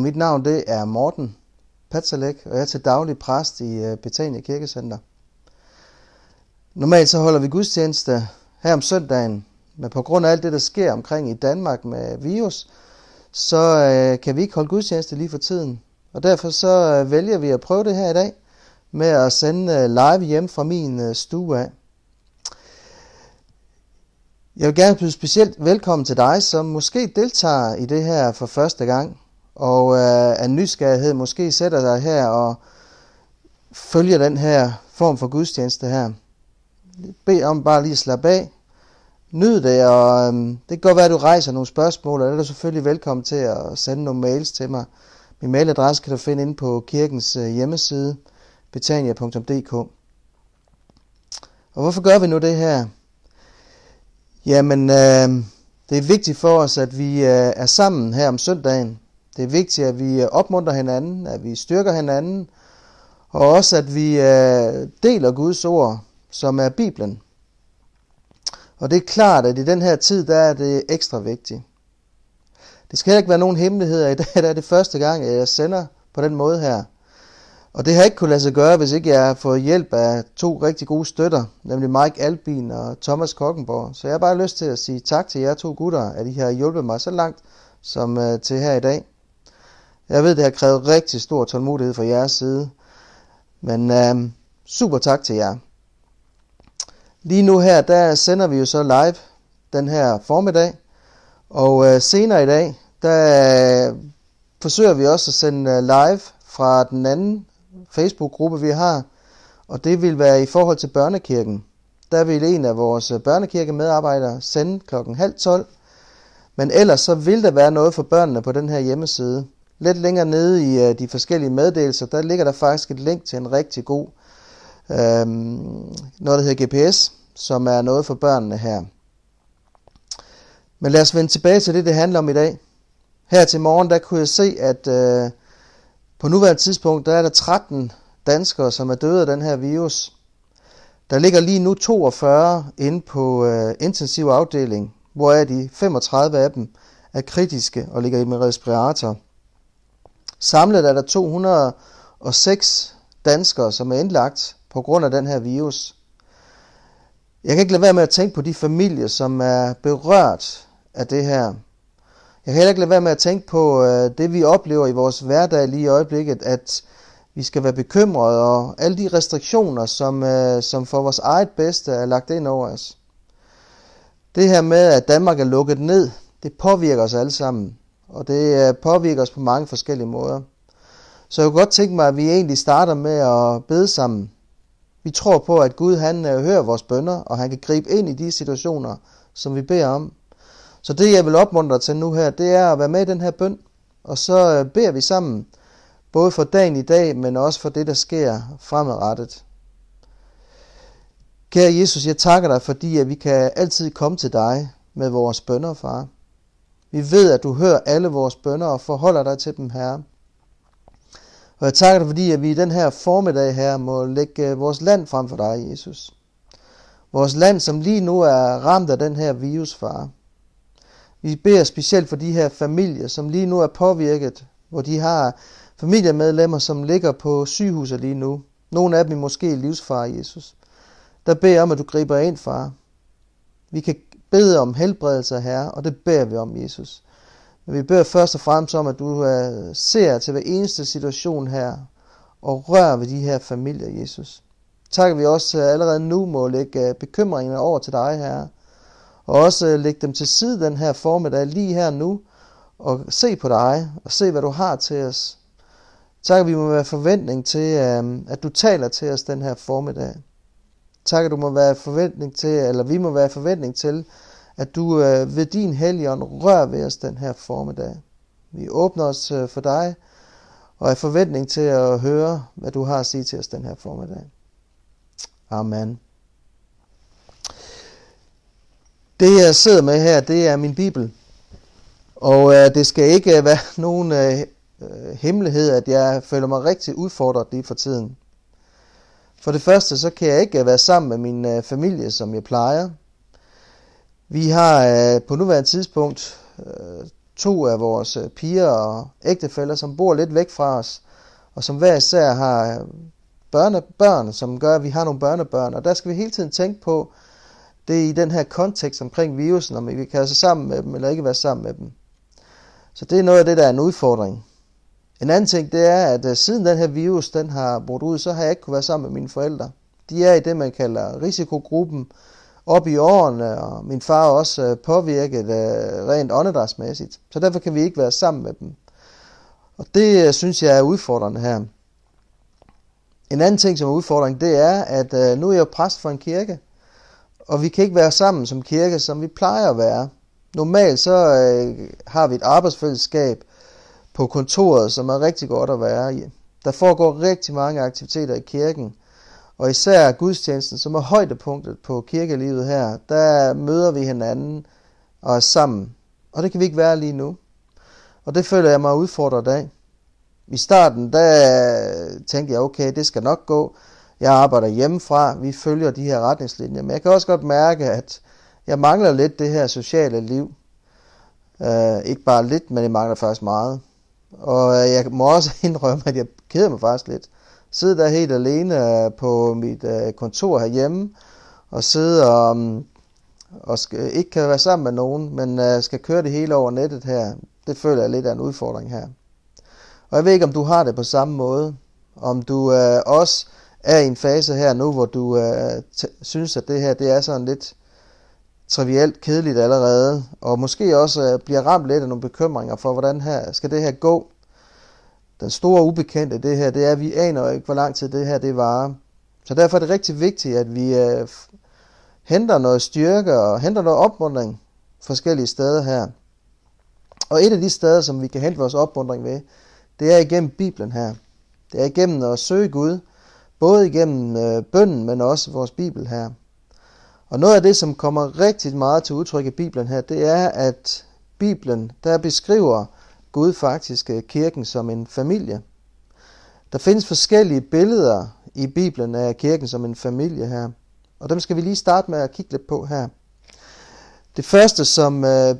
Mit navn det er Morten Patsalek, og jeg er til daglig præst i øh, Betania Kirkecenter. Normalt så holder vi gudstjeneste her om søndagen, men på grund af alt det, der sker omkring i Danmark med virus, så øh, kan vi ikke holde gudstjeneste lige for tiden. Og derfor så øh, vælger vi at prøve det her i dag med at sende øh, live hjem fra min øh, stue af. Jeg vil gerne byde specielt velkommen til dig, som måske deltager i det her for første gang, og øh, af nysgerrighed måske sætter dig her og følger den her form for gudstjeneste her. Bed om bare lige at slappe af. Nyd det, og øhm, det kan godt være, at du rejser nogle spørgsmål, og det er du selvfølgelig velkommen til at sende nogle mails til mig. Min mailadresse kan du finde inde på kirkens øh, hjemmeside, betania.dk. Og hvorfor gør vi nu det her? Jamen, øh, det er vigtigt for os, at vi øh, er sammen her om søndagen. Det er vigtigt, at vi opmunter opmuntrer hinanden, at vi styrker hinanden, og også at vi øh, deler Guds ord, som er Bibelen. Og det er klart, at i den her tid, der er det ekstra vigtigt. Det skal ikke være nogen hemmeligheder. I dag der er det første gang, at jeg sender på den måde her. Og det har ikke kunne lade sig gøre, hvis ikke jeg har fået hjælp af to rigtig gode støtter, nemlig Mike Albin og Thomas Kokkenborg. Så jeg har bare lyst til at sige tak til jer to gutter, at I har hjulpet mig så langt som øh, til her i dag. Jeg ved, det har krævet rigtig stor tålmodighed fra jeres side, men uh, super tak til jer. Lige nu her, der sender vi jo så live den her formiddag, og øh, senere i dag, der øh, forsøger vi også at sende øh, live fra den anden Facebook-gruppe, vi har, og det vil være i forhold til børnekirken. Der vil en af vores øh, børnekirkemedarbejdere sende klokken halv 12, men ellers så vil der være noget for børnene på den her hjemmeside. Lidt længere nede i øh, de forskellige meddelelser, der ligger der faktisk et link til en rigtig god, øh, noget der hedder GPS, som er noget for børnene her. Men lad os vende tilbage til det, det handler om i dag. Her til morgen, der kunne jeg se, at øh, på nuværende tidspunkt, der er der 13 danskere, som er døde af den her virus. Der ligger lige nu 42 inde på øh, intensiv afdeling, hvoraf de 35 af dem er kritiske og ligger i med respirator. Samlet er der 206 danskere, som er indlagt på grund af den her virus. Jeg kan ikke lade være med at tænke på de familier, som er berørt af det her. Jeg kan heller ikke lade være med at tænke på øh, det, vi oplever i vores hverdag lige i øjeblikket, at vi skal være bekymrede, og alle de restriktioner, som, øh, som for vores eget bedste er lagt ind over os. Det her med, at Danmark er lukket ned, det påvirker os alle sammen, og det øh, påvirker os på mange forskellige måder. Så jeg kunne godt tænke mig, at vi egentlig starter med at bede sammen. Vi tror på, at Gud han øh, hører vores bønder, og han kan gribe ind i de situationer, som vi beder om. Så det jeg vil opmuntre til nu her, det er at være med i den her bøn, og så øh, beder vi sammen, både for dagen i dag, men også for det, der sker fremadrettet. Kære Jesus, jeg takker dig, fordi at vi kan altid komme til dig med vores bønder, far. Vi ved, at du hører alle vores bønder og forholder dig til dem, herre. Og jeg takker dig, fordi at vi i den her formiddag her må lægge øh, vores land frem for dig, Jesus. Vores land, som lige nu er ramt af den her virusfare. Vi beder specielt for de her familier, som lige nu er påvirket, hvor de har familiemedlemmer, som ligger på sygehuset lige nu. Nogle af dem er måske i livsfar, Jesus. Der beder om, at du griber ind, far. Vi kan bede om helbredelse, Herre, og det beder vi om, Jesus. Men vi beder først og fremmest om, at du øh, ser til hver eneste situation her, og rør ved de her familier, Jesus. Tak, vi også øh, allerede nu må lægge øh, bekymringerne over til dig, Herre. Og også lægge dem til side den her formiddag, lige her nu, og se på dig, og se, hvad du har til os. Tak, at vi må være forventning til, at du taler til os den her formiddag. Tak, at du må være forventning til, eller vi må være forventning til, at du øh, ved din helligånd rører ved os den her formiddag. Vi åbner os øh, for dig, og er forventning til at høre, hvad du har at sige til os den her formiddag. Amen. Det jeg sidder med her, det er min bibel. Og øh, det skal ikke være nogen øh, øh hemmelighed, at jeg føler mig rigtig udfordret lige for tiden. For det første, så kan jeg ikke være sammen med min øh, familie, som jeg plejer. Vi har øh, på nuværende tidspunkt øh, to af vores øh, piger og ægtefæller, som bor lidt væk fra os, og som hver især har øh, børnebørn, som gør, at vi har nogle børnebørn. Og der skal vi hele tiden tænke på, det er i den her kontekst omkring virusen, om vi kan være sammen med dem, eller ikke være sammen med dem. Så det er noget af det, der er en udfordring. En anden ting, det er, at øh, siden den her virus, den har brudt ud, så har jeg ikke kunne være sammen med mine forældre. De er i det, man kalder risikogruppen, op i årene, og min far er også øh, påvirket øh, rent åndedrætsmæssigt. Så derfor kan vi ikke være sammen med dem. Og det synes jeg er udfordrende her. En anden ting, som er udfordring, det er, at nu er jeg jo præst for en kirke, og vi kan ikke være sammen som kirke, som vi plejer at være. Normalt så har vi et arbejdsfællesskab på kontoret, som er rigtig godt at være i. Der foregår rigtig mange aktiviteter i kirken, og især gudstjenesten, som er højdepunktet på kirkelivet her, der møder vi hinanden og er sammen. Og det kan vi ikke være lige nu. Og det føler jeg mig udfordret af. I starten, der tænkte jeg, okay, det skal nok gå. Jeg arbejder hjemmefra, vi følger de her retningslinjer. Men jeg kan også godt mærke, at jeg mangler lidt det her sociale liv. Uh, ikke bare lidt, men jeg mangler faktisk meget. Og øh, jeg må også indrømme, at jeg keder mig faktisk lidt. Sidde der helt alene øh, på mit øh, kontor herhjemme, og sidde og, um, og skal, ikke kan være sammen med nogen, men skal køre det hele over nettet her. Det føler jeg lidt af en udfordring her. Og jeg ved ikke, om du har det på samme måde. Om du også er i en fase her nu, hvor du synes, at det her det er sådan lidt trivielt kedeligt allerede, og måske også øh, bliver ramt lidt af nogle bekymringer for, hvordan her skal det her gå. Den store ubekendte det her, det er, at vi aner ikke, hvor lang tid det her det varer. Så derfor er det rigtig vigtigt, at vi øh, henter noget styrke og henter noget opmundring forskellige steder her. Og et af de steder, som vi kan hente vores opmundring ved, det er igennem Bibelen her. Det er igennem at søge Gud, både igennem øh, bønden, men også vores Bibel her. Og noget af det, som kommer rigtig meget til udtryk i Bibelen her, det er, at Bibelen, der beskriver Gud faktisk øh, kirken som en familie. Der findes forskellige billeder i Bibelen af kirken som en familie her. Og dem skal vi lige starte med at kigge lidt på her. Det første, som øh,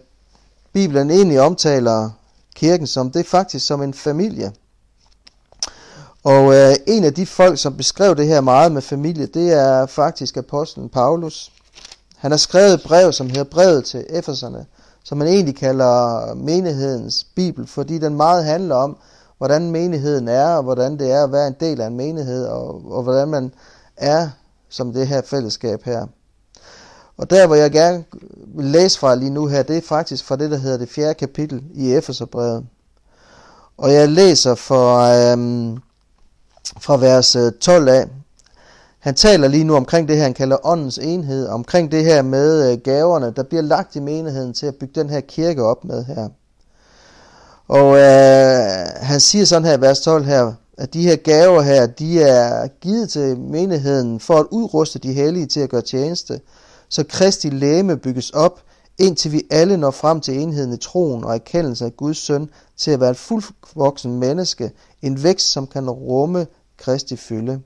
Bibelen egentlig omtaler kirken som, det er faktisk som en familie. Og øh, en af de folk, som beskrev det her meget med familie, det er faktisk apostlen Paulus. Han har skrevet et brev, som hedder brevet til Efeserne, som man egentlig kalder menighedens bibel, fordi den meget handler om, hvordan menigheden er, og hvordan det er at være en del af en menighed, og, og hvordan man er som det her fællesskab her. Og der, hvor jeg gerne vil læse fra lige nu her, det er faktisk fra det, der hedder det fjerde kapitel i Efeserbrevet. Og jeg læser fra, øhm, fra vers øh, 12 af. Han taler lige nu omkring det her, han kalder åndens enhed, omkring det her med øh, gaverne, der bliver lagt i menigheden til at bygge den her kirke op med her. Og øh, han siger sådan her i vers 12 her, at de her gaver her, de er givet til menigheden for at udruste de hellige til at gøre tjeneste, så Kristi læme bygges op, indtil vi alle når frem til enheden i troen og erkendelse af Guds søn til at være et fuldvoksen menneske, en vækst, som kan rumme Kristi fylde.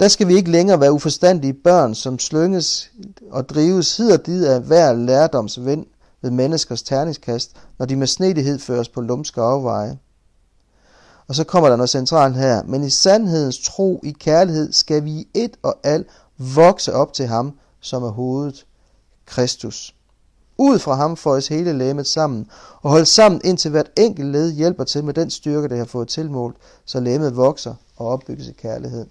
Der skal vi ikke længere være uforstandige børn, som slynges og drives hid og did af hver lærdomsvind ved menneskers terningskast, når de med snedighed føres på lumske afveje. Og så kommer der noget centralt her. Men i sandhedens tro, i kærlighed, skal vi i et og alt vokse op til ham, som er hovedet, Kristus. Ud fra ham os hele lægemet sammen, og holde sammen indtil hvert enkelt led hjælper til med den styrke, det har fået tilmålt, så lægemet vokser og opbygges i kærlighed.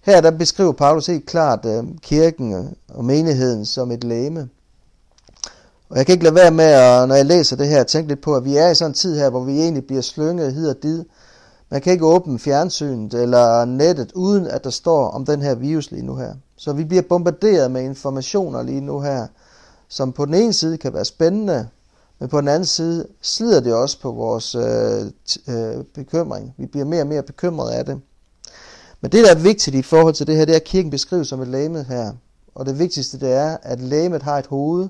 Her der beskriver Paulus helt klart øh, kirken og menigheden som et læme. Og jeg kan ikke lade være med, at, når jeg læser det her, tænke lidt på, at vi er i sådan en tid her, hvor vi egentlig bliver slynget hid og did. Man kan ikke åbne fjernsynet eller nettet, uden at der står om den her virus lige nu her. Så vi bliver bombarderet med informationer lige nu her, som på den ene side kan være spændende, men på den anden side slider det også på vores øh, øh, bekymring. Vi bliver mere og mere bekymrede af det. Men det, der er vigtigt i forhold til det her, det er, at kirken beskrives som et læme her. Og det vigtigste, det er, at læmet har et hoved.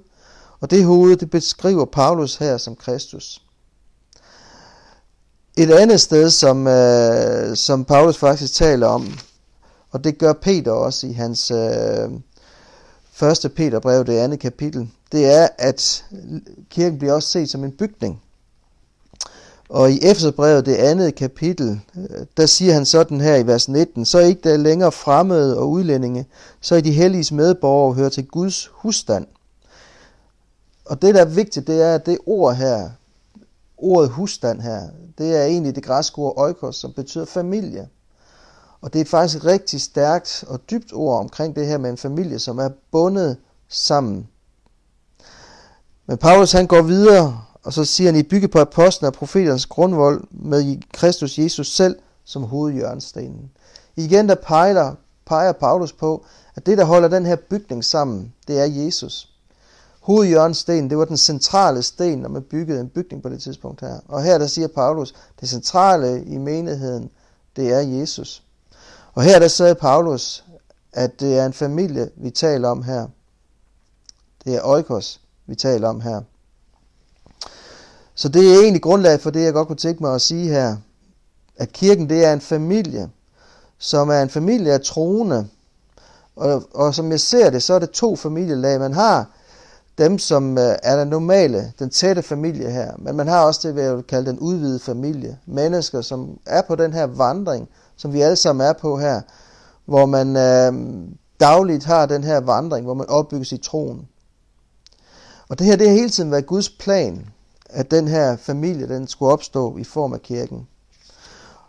Og det hoved, det beskriver Paulus her som Kristus. Et andet sted, som, øh, som Paulus faktisk taler om, og det gør Peter også i hans øh, 1. Peter brev, det andet kapitel, det er, at kirken bliver også set som en bygning. Og i Efeserbrevet, det andet kapitel, der siger han sådan her i vers 19, så er ikke der længere fremmede og udlændinge, så er de helliges medborgere og hører til Guds husstand. Og det, der er vigtigt, det er, at det ord her, ordet husstand her, det er egentlig det græske ord oikos, som betyder familie. Og det er faktisk et rigtig stærkt og dybt ord omkring det her med en familie, som er bundet sammen. Men Paulus han går videre, og så siger han, I bygge på apostlen og profeternes grundvold med Kristus Jesus selv som hovedjørnstenen. Igen der peger, peger Paulus på, at det der holder den her bygning sammen, det er Jesus. Hovedjørnstenen, det var den centrale sten, når man byggede en bygning på det tidspunkt her. Og her der siger Paulus, det centrale i menigheden, det er Jesus. Og her der sagde Paulus, at det er en familie, vi taler om her. Det er oikos, vi taler om her. Så det er egentlig grundlag for det, jeg godt kunne tænke mig at sige her. At kirken, det er en familie, som er en familie af troende. Og, og som jeg ser det, så er det to familielag. Man har dem, som øh, er den normale, den tætte familie her. Men man har også det, hvad jeg vil kalde den udvidede familie. Mennesker, som er på den her vandring, som vi alle sammen er på her. Hvor man øh, dagligt har den her vandring, hvor man opbygges i troen. Og det her, det har hele tiden været Guds plan, at den her familie, den skulle opstå i form af kirken.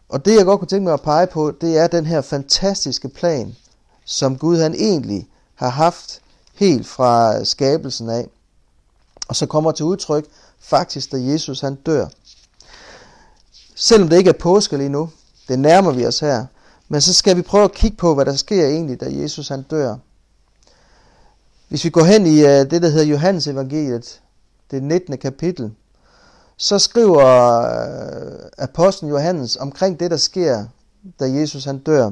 Og det, jeg godt kunne tænke mig at pege på, det er den her fantastiske plan, som Gud han egentlig har haft helt fra skabelsen af. Og så kommer til udtryk faktisk, da Jesus han dør. Selvom det ikke er påske lige nu, det nærmer vi os her, men så skal vi prøve at kigge på, hvad der sker egentlig, da Jesus han dør. Hvis vi går hen i uh, det, der hedder Johannes evangeliet, det 19. kapitel, så skriver øh, apostlen Johannes omkring det, der sker, da Jesus han dør.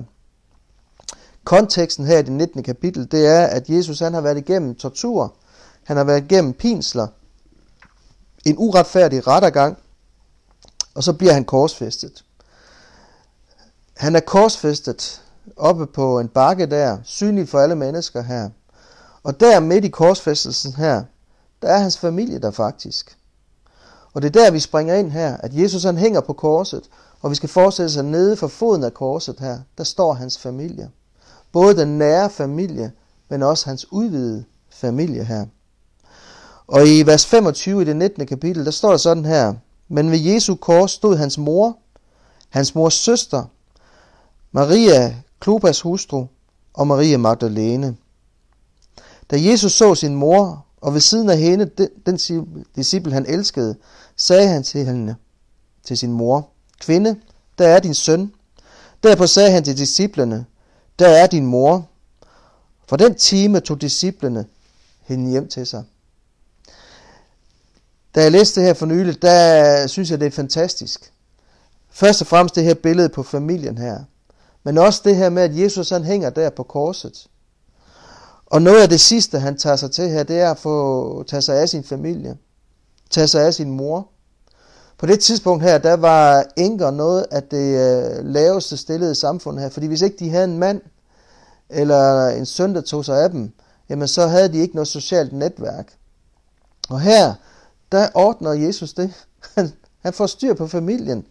Konteksten her i det 19. kapitel, det er, at Jesus han har været igennem tortur, han har været igennem pinsler, en uretfærdig rettergang, og så bliver han korsfæstet. Han er korsfæstet oppe på en bakke der, synlig for alle mennesker her. Og der midt i korsfæstelsen her, der er hans familie der faktisk. Og det er der, vi springer ind her, at Jesus han hænger på korset, og vi skal forestille sig nede for foden af korset her. Der står hans familie. Både den nære familie, men også hans udvidede familie her. Og i vers 25 i det 19. kapitel, der står der sådan her, Men ved Jesu kors stod hans mor, hans mors søster, Maria, Klopas hustru, og Maria Magdalene. Da Jesus så sin mor, og ved siden af hende, den, den disciple han elskede, sagde han til hende, til sin mor, Kvinde, der er din søn. Derpå sagde han til disciplene, der er din mor. For den time tog disciplene hende hjem til sig. Da jeg læste det her for nylig, der synes jeg, det er fantastisk. Først og fremmest det her billede på familien her. Men også det her med, at Jesus han hænger der på korset. Og noget af det sidste, han tager sig til her, det er at få tage sig af sin familie. Tage sig af sin mor. På det tidspunkt her, der var enker noget af det øh, laveste stillede samfund her. Fordi hvis ikke de havde en mand eller en søn, der tog sig af dem, jamen så havde de ikke noget socialt netværk. Og her, der ordner Jesus det. Han, han får styr på familien.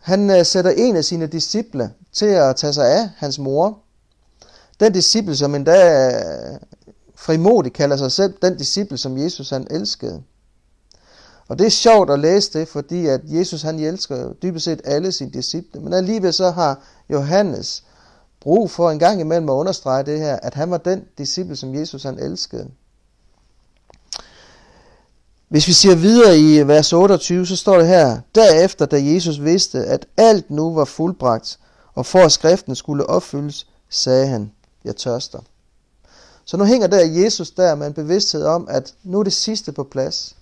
Han uh, sætter en af sine disciple til at tage sig af hans mor. Den disciple, som endda øh, frimodigt kalder sig selv den disciple, som Jesus han elskede. Og det er sjovt at læse det, fordi at Jesus han elsker dybest set alle sine disciple. Men alligevel så har Johannes brug for en gang imellem at understrege det her, at han var den disciple, som Jesus han elskede. Hvis vi siger videre i vers 28, så står det her, derefter da Jesus vidste, at alt nu var fuldbragt, og for at skriften skulle opfyldes, sagde han, jeg tørster. Så nu hænger der Jesus der med en bevidsthed om, at nu er det sidste på plads.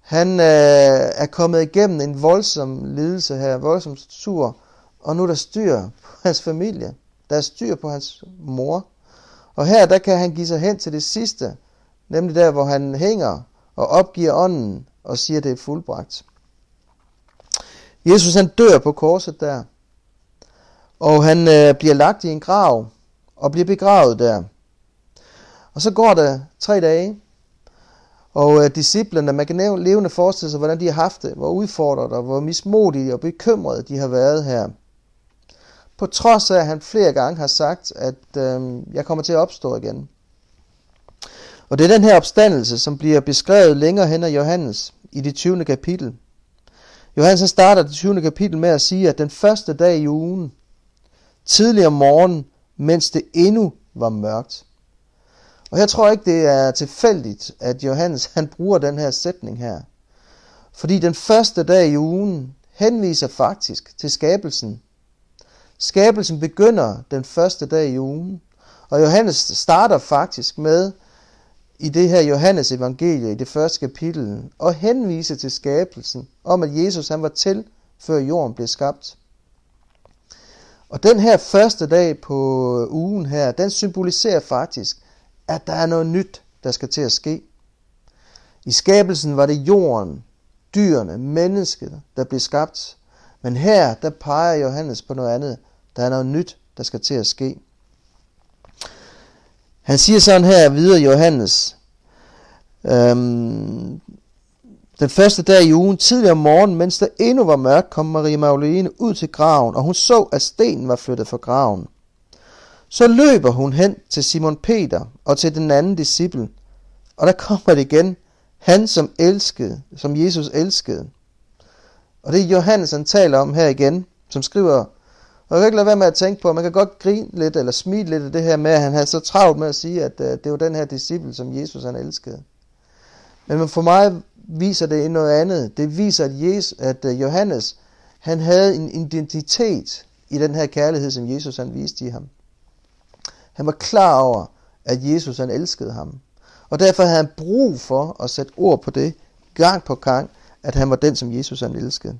Han øh, er kommet igennem en voldsom lidelse her, voldsom sur, og nu er der styr på hans familie. Der er styr på hans mor. Og her, der kan han give sig hen til det sidste, nemlig der, hvor han hænger og opgiver ånden og siger, at det er fuldbragt. Jesus han dør på korset der, og han øh, bliver lagt i en grav og bliver begravet der. Og så går der tre dage, og øh, disciplerne, man kan levende forestille sig, hvordan de har haft det, hvor udfordret og hvor mismodige og bekymrede de har været her. På trods af, at han flere gange har sagt, at øh, jeg kommer til at opstå igen. Og det er den her opstandelse, som bliver beskrevet længere hen af Johannes i det 20. kapitel. Johannes starter det 20. kapitel med at sige, at den første dag i ugen, tidlig om morgenen, mens det endnu var mørkt. Og jeg tror ikke, det er tilfældigt, at Johannes han bruger den her sætning her. Fordi den første dag i ugen henviser faktisk til skabelsen. Skabelsen begynder den første dag i ugen. Og Johannes starter faktisk med, i det her Johannes evangelie, i det første kapitel, og henvise til skabelsen, om at Jesus han var til, før jorden blev skabt. Og den her første dag på ugen her, den symboliserer faktisk, at der er noget nyt, der skal til at ske. I skabelsen var det jorden, dyrene, mennesket, der blev skabt. Men her, der peger Johannes på noget andet. Der er noget nyt, der skal til at ske. Han siger sådan her videre, Johannes. Øhm, den første dag i ugen, tidligere om morgenen, mens der endnu var mørkt, kom Marie Magdalene ud til graven, og hun så, at stenen var flyttet fra graven. Så løber hun hen til Simon Peter og til den anden disciple, og der kommer det igen, han som elskede, som Jesus elskede. Og det er Johannes, han taler om her igen, som skriver, og jeg kan ikke lade være med at tænke på, at man kan godt grine lidt eller smile lidt af det her med, at han havde så travlt med at sige, at øh, det var den her disciple, som Jesus han elskede. Men for mig viser det noget andet. Det viser, at, Jesus, at øh, Johannes, han havde en identitet i den her kærlighed, som Jesus han viste i ham. Han var klar over, at Jesus han elskede ham. Og derfor havde han brug for at sætte ord på det, gang på gang, at han var den, som Jesus han elskede.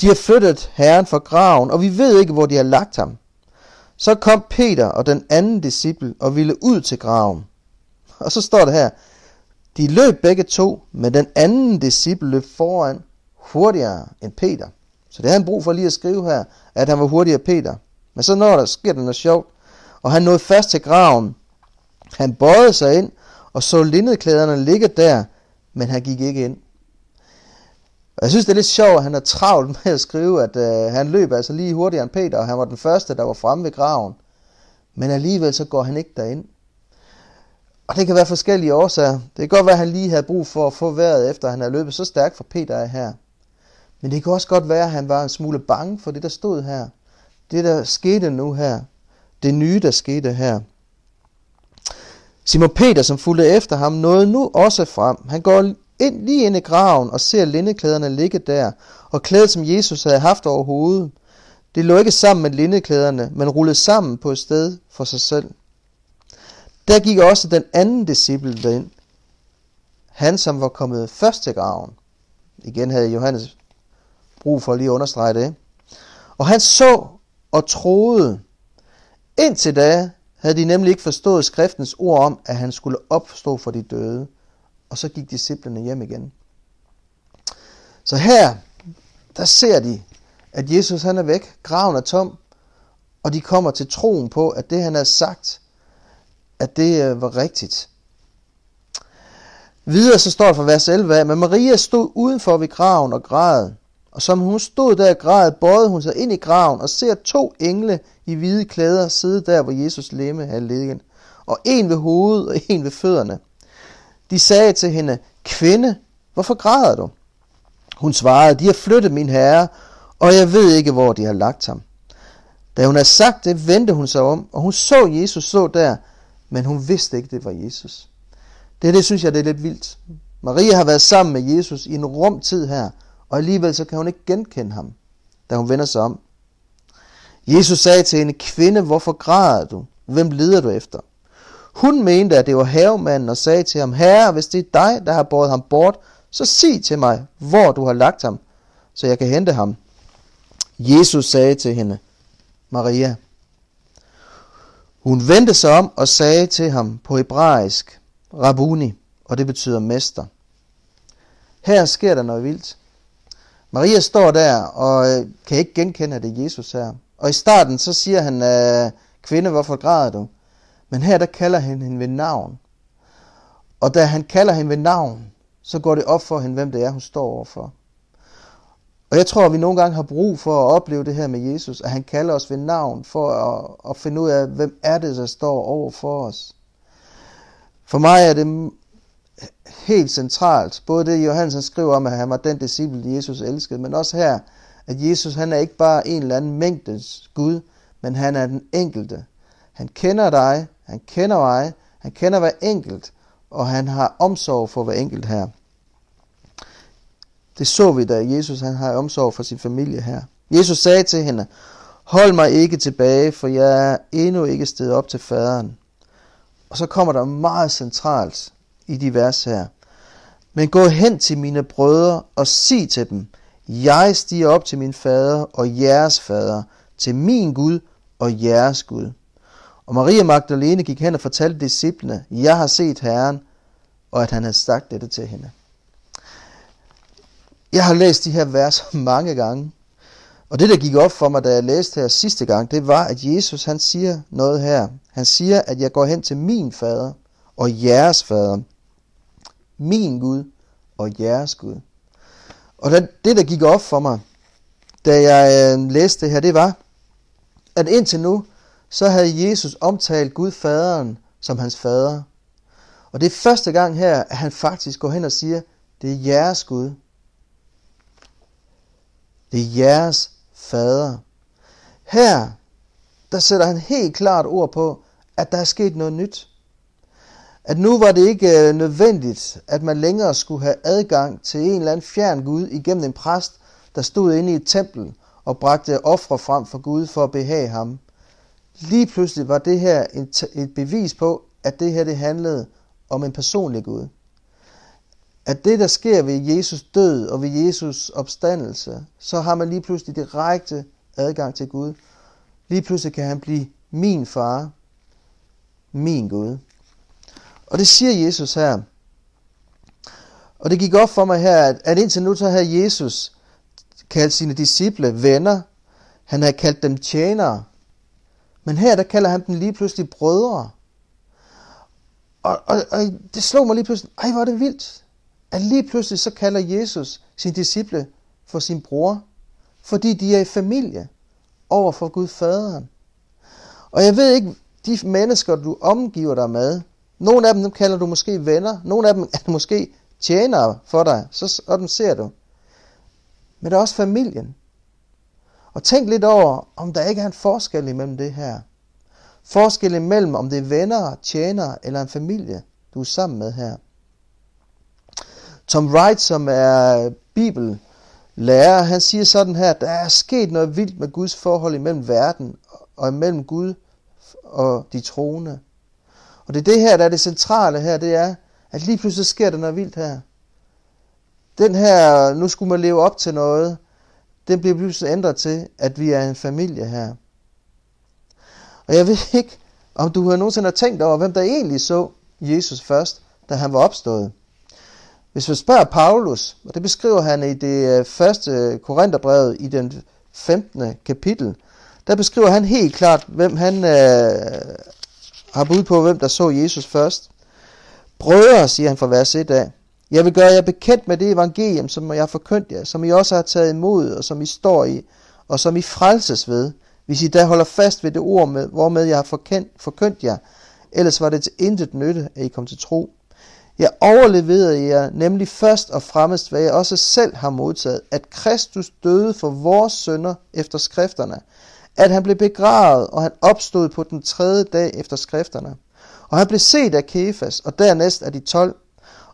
De har flyttet Herren fra graven, og vi ved ikke, hvor de har lagt ham. Så kom Peter og den anden disciple og ville ud til graven. Og så står det her, de løb begge to, men den anden disciple løb foran hurtigere end Peter. Så det havde han brug for lige at skrive her, at han var hurtigere end Peter. Men så når der sker der noget sjovt, og han nåede fast til graven. Han bøjede sig ind og så lindeklæderne ligge der, men han gik ikke ind. Og jeg synes, det er lidt sjovt, at han er travlt med at skrive, at øh, han løb altså lige hurtigere end Peter, og han var den første, der var fremme ved graven. Men alligevel så går han ikke derind. Og det kan være forskellige årsager. Det kan godt være, at han lige havde brug for at få vejret, efter han havde løbet så stærkt for Peter er her. Men det kan også godt være, at han var en smule bange for det, der stod her. Det, der skete nu her det nye, der skete her. Simon Peter, som fulgte efter ham, nåede nu også frem. Han går ind, lige ind i graven og ser lindeklæderne ligge der, og klædet, som Jesus havde haft over hovedet. Det lå ikke sammen med lindeklæderne, men rullede sammen på et sted for sig selv. Der gik også den anden disciple derind. Han, som var kommet først til graven. Igen havde Johannes brug for at lige understrege det. Og han så og troede, Indtil da havde de nemlig ikke forstået skriftens ord om, at han skulle opstå for de døde. Og så gik disciplene hjem igen. Så her, der ser de, at Jesus han er væk, graven er tom, og de kommer til troen på, at det han har sagt, at det øh, var rigtigt. Videre så står det fra vers 11 af, men Maria stod udenfor ved graven og græd. Og som hun stod der og græd, bøjede hun sig ind i graven og ser to engle i hvide klæder sidde der, hvor Jesus lemme havde ligget. Og en ved hovedet og en ved fødderne. De sagde til hende, kvinde, hvorfor græder du? Hun svarede, de har flyttet min herre, og jeg ved ikke, hvor de har lagt ham. Da hun havde sagt det, vendte hun sig om, og hun så Jesus så der, men hun vidste ikke, det var Jesus. Det, det synes jeg, det er lidt vildt. Maria har været sammen med Jesus i en rum tid her, og alligevel så kan hun ikke genkende ham, da hun vender sig om. Jesus sagde til hende, kvinde, hvorfor græder du? Hvem leder du efter? Hun mente, at det var havemanden og sagde til ham, herre, hvis det er dig, der har båret ham bort, så sig til mig, hvor du har lagt ham, så jeg kan hente ham. Jesus sagde til hende, Maria. Hun vendte sig om og sagde til ham på hebraisk, Rabuni, og det betyder mester. Her sker der noget vildt. Maria står der og øh, kan ikke genkende, at det er Jesus her. Og i starten så siger han, øh, kvinde, hvorfor græder du? Men her der kalder han hende ved navn. Og da han kalder hende ved navn, så går det op for hende, hvem det er, hun står overfor. Og jeg tror, at vi nogle gange har brug for at opleve det her med Jesus, at han kalder os ved navn for at, at finde ud af, hvem er det, der står over for os. For mig er det helt centralt, både det Johannes skriver om, at han var den disciple, Jesus elskede, men også her, at Jesus han er ikke bare en eller anden mængdes Gud, men han er den enkelte. Han kender dig, han kender mig, han kender hver enkelt, og han har omsorg for hver enkelt her. Det så vi da Jesus han har omsorg for sin familie her. Jesus sagde til hende, hold mig ikke tilbage, for jeg er endnu ikke stedet op til faderen. Og så kommer der meget centralt i de vers her. Men gå hen til mine brødre og sig til dem, jeg stiger op til min fader og jeres fader, til min Gud og jeres Gud. Og Maria Magdalene gik hen og fortalte disciplene, jeg har set Herren, og at han havde sagt dette til hende. Jeg har læst de her vers mange gange, og det der gik op for mig, da jeg læste her sidste gang, det var, at Jesus han siger noget her. Han siger, at jeg går hen til min fader og jeres fader. Min Gud og jeres Gud. Og det, der gik op for mig, da jeg øh, læste det her, det var, at indtil nu, så havde Jesus omtalt Gud faderen som hans fader. Og det er første gang her, at han faktisk går hen og siger, det er jeres Gud. Det er jeres fader. Her, der sætter han helt klart ord på, at der er sket noget nyt. At nu var det ikke øh, nødvendigt, at man længere skulle have adgang til en eller anden fjern Gud igennem en præst, der stod inde i et tempel og bragte ofre frem for Gud for at behage ham. Lige pludselig var det her et bevis på, at det her det handlede om en personlig Gud. At det, der sker ved Jesus død og ved Jesus opstandelse, så har man lige pludselig direkte adgang til Gud. Lige pludselig kan han blive min far, min Gud. Og det siger Jesus her. Og det gik op for mig her, at, at indtil nu så havde Jesus kaldt sine disciple venner. Han havde kaldt dem tjenere. Men her der kalder han dem lige pludselig brødre. Og, og, og det slog mig lige pludselig, ej hvor er det vildt, at lige pludselig så kalder Jesus sin disciple for sin bror, fordi de er i familie over for Gud faderen. Og jeg ved ikke, de mennesker du omgiver dig med, nogle af dem, dem kalder du måske venner, nogle af dem er måske tjenere for dig, så sådan ser du. Men der er også familien. Og tænk lidt over, om der ikke er en forskel imellem det her. Forskel imellem, om det er venner, tjenere eller en familie, du er sammen med her. Tom Wright, som er bibellærer, han siger sådan her, der er sket noget vildt med Guds forhold imellem verden og imellem Gud og de troende. Og det er det her, der er det centrale her, det er, at lige pludselig sker der noget vildt her. Den her, nu skulle man leve op til noget, den bliver pludselig ændret til, at vi er en familie her. Og jeg ved ikke, om du har nogensinde tænkt over, hvem der egentlig så Jesus først, da han var opstået. Hvis vi spørger Paulus, og det beskriver han i det øh, første Korintherbrevet i den 15. kapitel, der beskriver han helt klart, hvem han øh, har bud på, hvem der så Jesus først. Brødre, siger han fra vers 1 af, jeg vil gøre jer bekendt med det evangelium, som jeg har forkyndt jer, som I også har taget imod, og som I står i, og som I frelses ved, hvis I da holder fast ved det ord, med, hvormed jeg har forkendt, forkyndt jer. Ellers var det til intet nytte, at I kom til tro. Jeg overleverede jer nemlig først og fremmest, hvad jeg også selv har modtaget, at Kristus døde for vores sønder efter skrifterne, at han blev begravet, og han opstod på den tredje dag efter skrifterne. Og han blev set af Kefas, og dernæst af de tolv.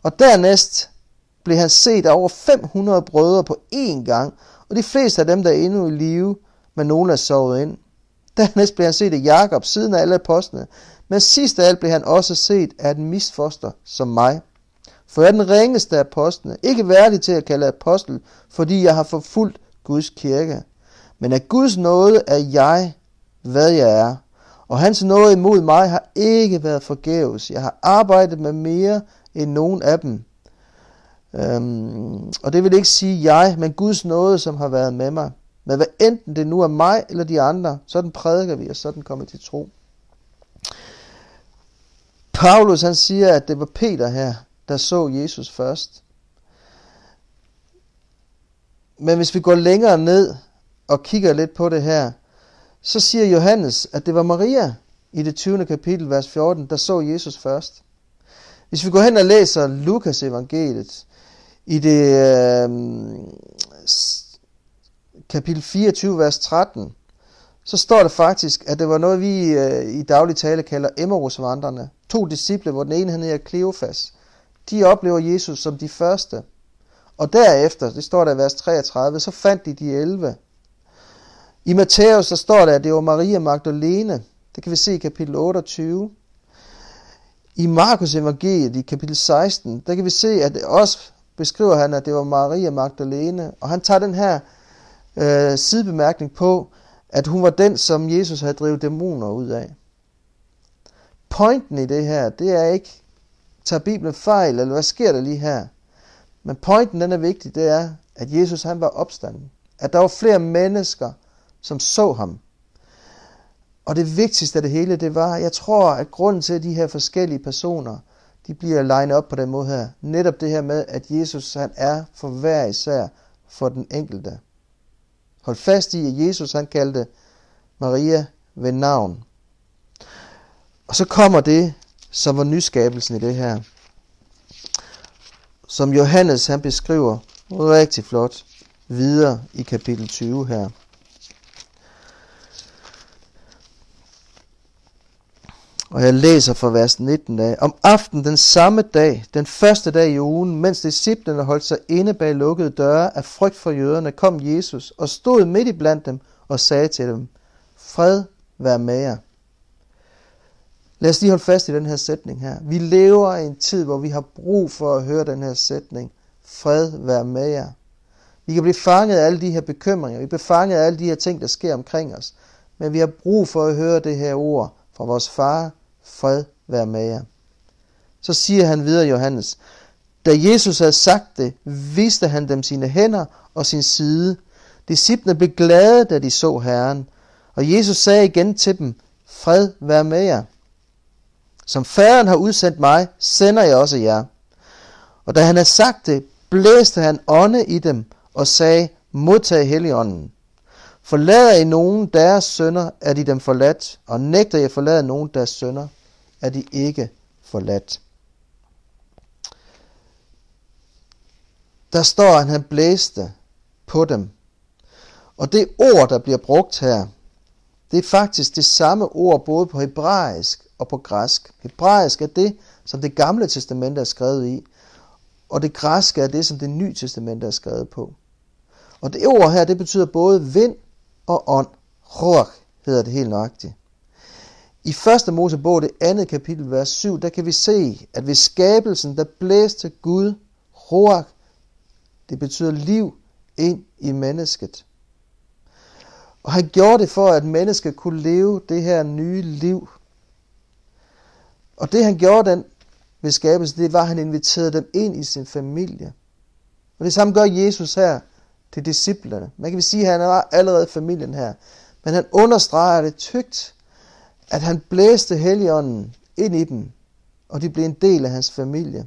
Og dernæst blev han set af over 500 brødre på én gang, og de fleste af dem, der er endnu i live, men nogle er sovet ind. Dernæst blev han set af Jakob, siden af alle apostlene, men sidst af alt blev han også set af en misfoster som mig. For jeg er den ringeste af apostlene, ikke værdig til at kalde apostel, fordi jeg har forfulgt Guds kirke. Men af Guds nåde er jeg, hvad jeg er. Og hans nåde imod mig har ikke været forgæves. Jeg har arbejdet med mere end nogen af dem. Øhm, og det vil ikke sige jeg, men Guds nåde, som har været med mig. Men hvad enten det nu er mig eller de andre, sådan prædiker vi, og sådan kommer til tro. Paulus han siger, at det var Peter her, der så Jesus først. Men hvis vi går længere ned og kigger lidt på det her, så siger Johannes, at det var Maria i det 20. kapitel, vers 14, der så Jesus først. Hvis vi går hen og læser Lukas evangeliet i det øh, kapitel 24, vers 13, så står det faktisk, at det var noget, vi øh, i daglig tale kalder Emmausvandrene. To disciple, hvor den ene hedder Kleofas. De oplever Jesus som de første. Og derefter, det står der i vers 33, så fandt de de 11. I Matthæus, så står der, at det var Maria Magdalene. Det kan vi se i kapitel 28. I Markus evangeliet i kapitel 16, der kan vi se, at det også beskriver han, at det var Maria Magdalene. Og han tager den her øh, sidebemærkning på, at hun var den, som Jesus havde drevet dæmoner ud af. Pointen i det her, det er ikke, tager Bibelen fejl, eller hvad sker der lige her? Men pointen, den er vigtig, det er, at Jesus han var opstanden. At der var flere mennesker, som så ham. Og det vigtigste af det hele, det var, jeg tror, at grunden til, at de her forskellige personer, de bliver legnet op på den måde her, netop det her med, at Jesus han er for hver især for den enkelte. Hold fast i, at Jesus han kaldte Maria ved navn. Og så kommer det, som var nyskabelsen i det her. Som Johannes han beskriver rigtig flot videre i kapitel 20 her. Og jeg læser fra vers 19 af. Om aftenen den samme dag, den første dag i ugen, mens disciplene holdt sig inde bag lukkede døre af frygt for jøderne, kom Jesus og stod midt i blandt dem og sagde til dem, Fred vær med jer. Lad os lige holde fast i den her sætning her. Vi lever i en tid, hvor vi har brug for at høre den her sætning. Fred vær med jer. Vi kan blive fanget af alle de her bekymringer. Vi bliver fanget af alle de her ting, der sker omkring os. Men vi har brug for at høre det her ord fra vores far, fred være med jer. Så siger han videre Johannes, da Jesus havde sagt det, viste han dem sine hænder og sin side. Disciplene blev glade, da de så Herren. Og Jesus sagde igen til dem, fred være med jer. Som faderen har udsendt mig, sender jeg også jer. Og da han havde sagt det, blæste han ånde i dem og sagde, modtag heligånden. Forlader I nogen deres sønner, er de dem forladt, og nægter I at forlade nogen deres sønner, er de ikke forladt. Der står, at han blæste på dem. Og det ord, der bliver brugt her, det er faktisk det samme ord både på hebraisk og på græsk. Hebraisk er det, som det gamle testamente er skrevet i, og det græske er det, som det nye testamente er skrevet på. Og det ord her, det betyder både vind og ånd. Ruach hedder det helt nøjagtigt. I 1. Mosebog, det andet kapitel, vers 7, der kan vi se, at ved skabelsen, der blæste Gud Ruach, det betyder liv, ind i mennesket. Og han gjorde det for, at mennesket kunne leve det her nye liv. Og det han gjorde den ved skabelsen, det var, at han inviterede dem ind i sin familie. Og det samme gør Jesus her til disciplerne. Man kan sige, at han var allerede familien her. Men han understreger det tygt, at han blæste Helligånden ind i dem, og de blev en del af hans familie.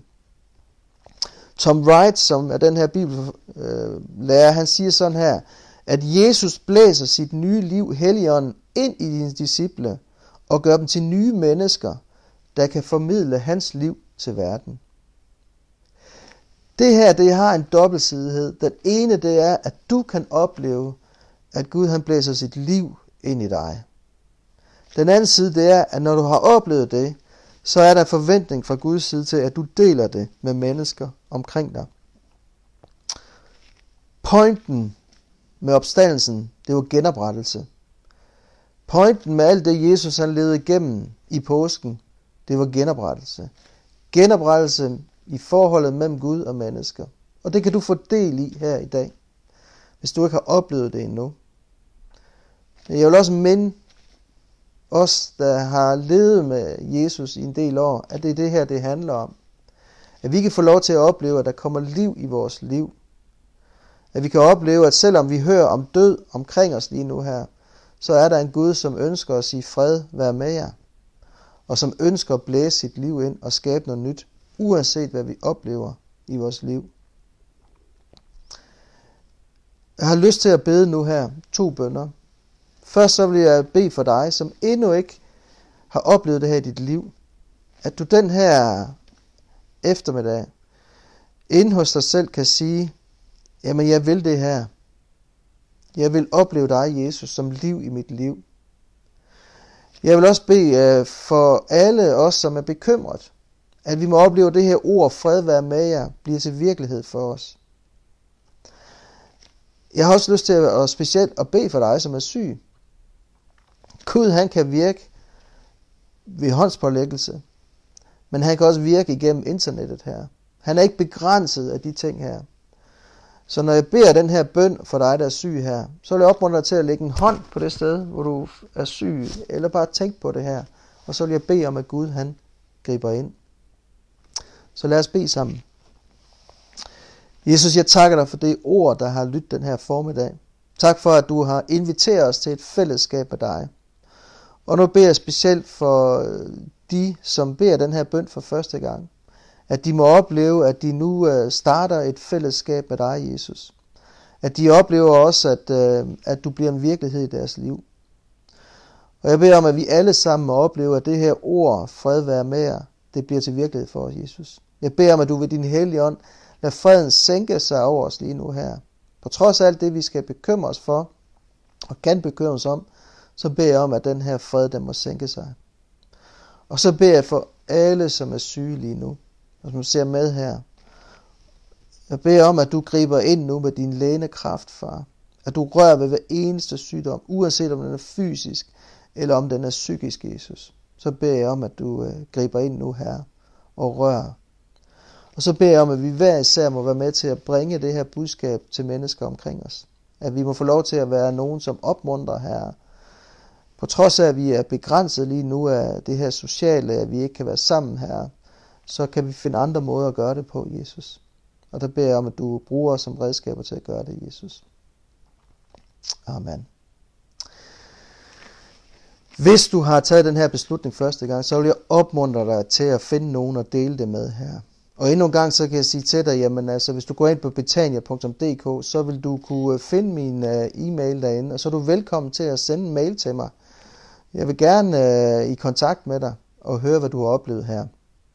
Tom Wright, som er den her bibellærer, han siger sådan her, at Jesus blæser sit nye liv, Helligånden, ind i dine disciple, og gør dem til nye mennesker, der kan formidle hans liv til verden. Det her, det har en dobbeltsidighed. Den ene, det er, at du kan opleve, at Gud han blæser sit liv ind i dig. Den anden side, det er, at når du har oplevet det, så er der forventning fra Guds side til, at du deler det med mennesker omkring dig. Pointen med opstandelsen, det var genoprettelse. Pointen med alt det, Jesus han levede igennem i påsken, det var genoprettelse. Genoprettelse i forholdet mellem Gud og mennesker. Og det kan du få del i her i dag, hvis du ikke har oplevet det endnu. Jeg vil også minde os, der har levet med Jesus i en del år, at det er det her, det handler om. At vi kan få lov til at opleve, at der kommer liv i vores liv. At vi kan opleve, at selvom vi hører om død omkring os lige nu her, så er der en Gud, som ønsker at sige fred, vær med jer. og som ønsker at blæse sit liv ind og skabe noget nyt, uanset hvad vi oplever i vores liv. Jeg har lyst til at bede nu her to bønder. Først så vil jeg bede for dig, som endnu ikke har oplevet det her i dit liv, at du den her eftermiddag inde hos dig selv kan sige, jamen jeg vil det her. Jeg vil opleve dig, Jesus, som liv i mit liv. Jeg vil også bede øh, for alle os, som er bekymret, at vi må opleve det her ord, fred være med jer, bliver til virkelighed for os. Jeg har også lyst til at, specielt at bede for dig, som er syg. Gud, han kan virke ved håndspålæggelse, men han kan også virke igennem internettet her. Han er ikke begrænset af de ting her. Så når jeg beder den her bøn for dig, der er syg her, så vil jeg opmuntre dig til at lægge en hånd på det sted, hvor du er syg, eller bare tænk på det her. Og så vil jeg bede om, at Gud han griber ind. Så lad os bede sammen. Jesus, jeg takker dig for det ord, der har lyttet den her formiddag. Tak for, at du har inviteret os til et fællesskab af dig. Og nu beder jeg specielt for øh, de, som beder den her bøn for første gang. At de må opleve, at de nu øh, starter et fællesskab med dig, Jesus. At de oplever også, at, øh, at du bliver en virkelighed i deres liv. Og jeg beder om, at vi alle sammen må opleve, at det her ord, fred være med jer, det bliver til virkelighed for os, Jesus. Jeg beder om, at du ved din hellige ånd, lad freden sænke sig over os lige nu her. På trods af alt det, vi skal bekymre os for, og kan bekymre os om, så beder jeg om, at den her fred, den må sænke sig. Og så beder jeg for alle, som er syge lige nu, og som ser med her. Jeg beder om, at du griber ind nu med din lænekraft, far. At du rører ved hver eneste sygdom, uanset om den er fysisk, eller om den er psykisk, Jesus. Så beder jeg om, at du øh, griber ind nu her og rører. Og så beder jeg om, at vi hver især må være med til at bringe det her budskab til mennesker omkring os. At vi må få lov til at være nogen, som opmuntrer her, på trods af, at vi er begrænset lige nu af det her sociale, at vi ikke kan være sammen her, så kan vi finde andre måder at gøre det på, Jesus. Og der beder jeg om, at du bruger os som redskaber til at gøre det, Jesus. Amen. Hvis du har taget den her beslutning første gang, så vil jeg opmuntre dig til at finde nogen og dele det med her. Og endnu en gang så kan jeg sige til dig, jamen altså hvis du går ind på betania.dk, så vil du kunne øh, finde min uh, e-mail derinde, og så er du velkommen til at sende en mail til mig. Jeg vil gerne uh, i kontakt med dig og høre, hvad du har oplevet her.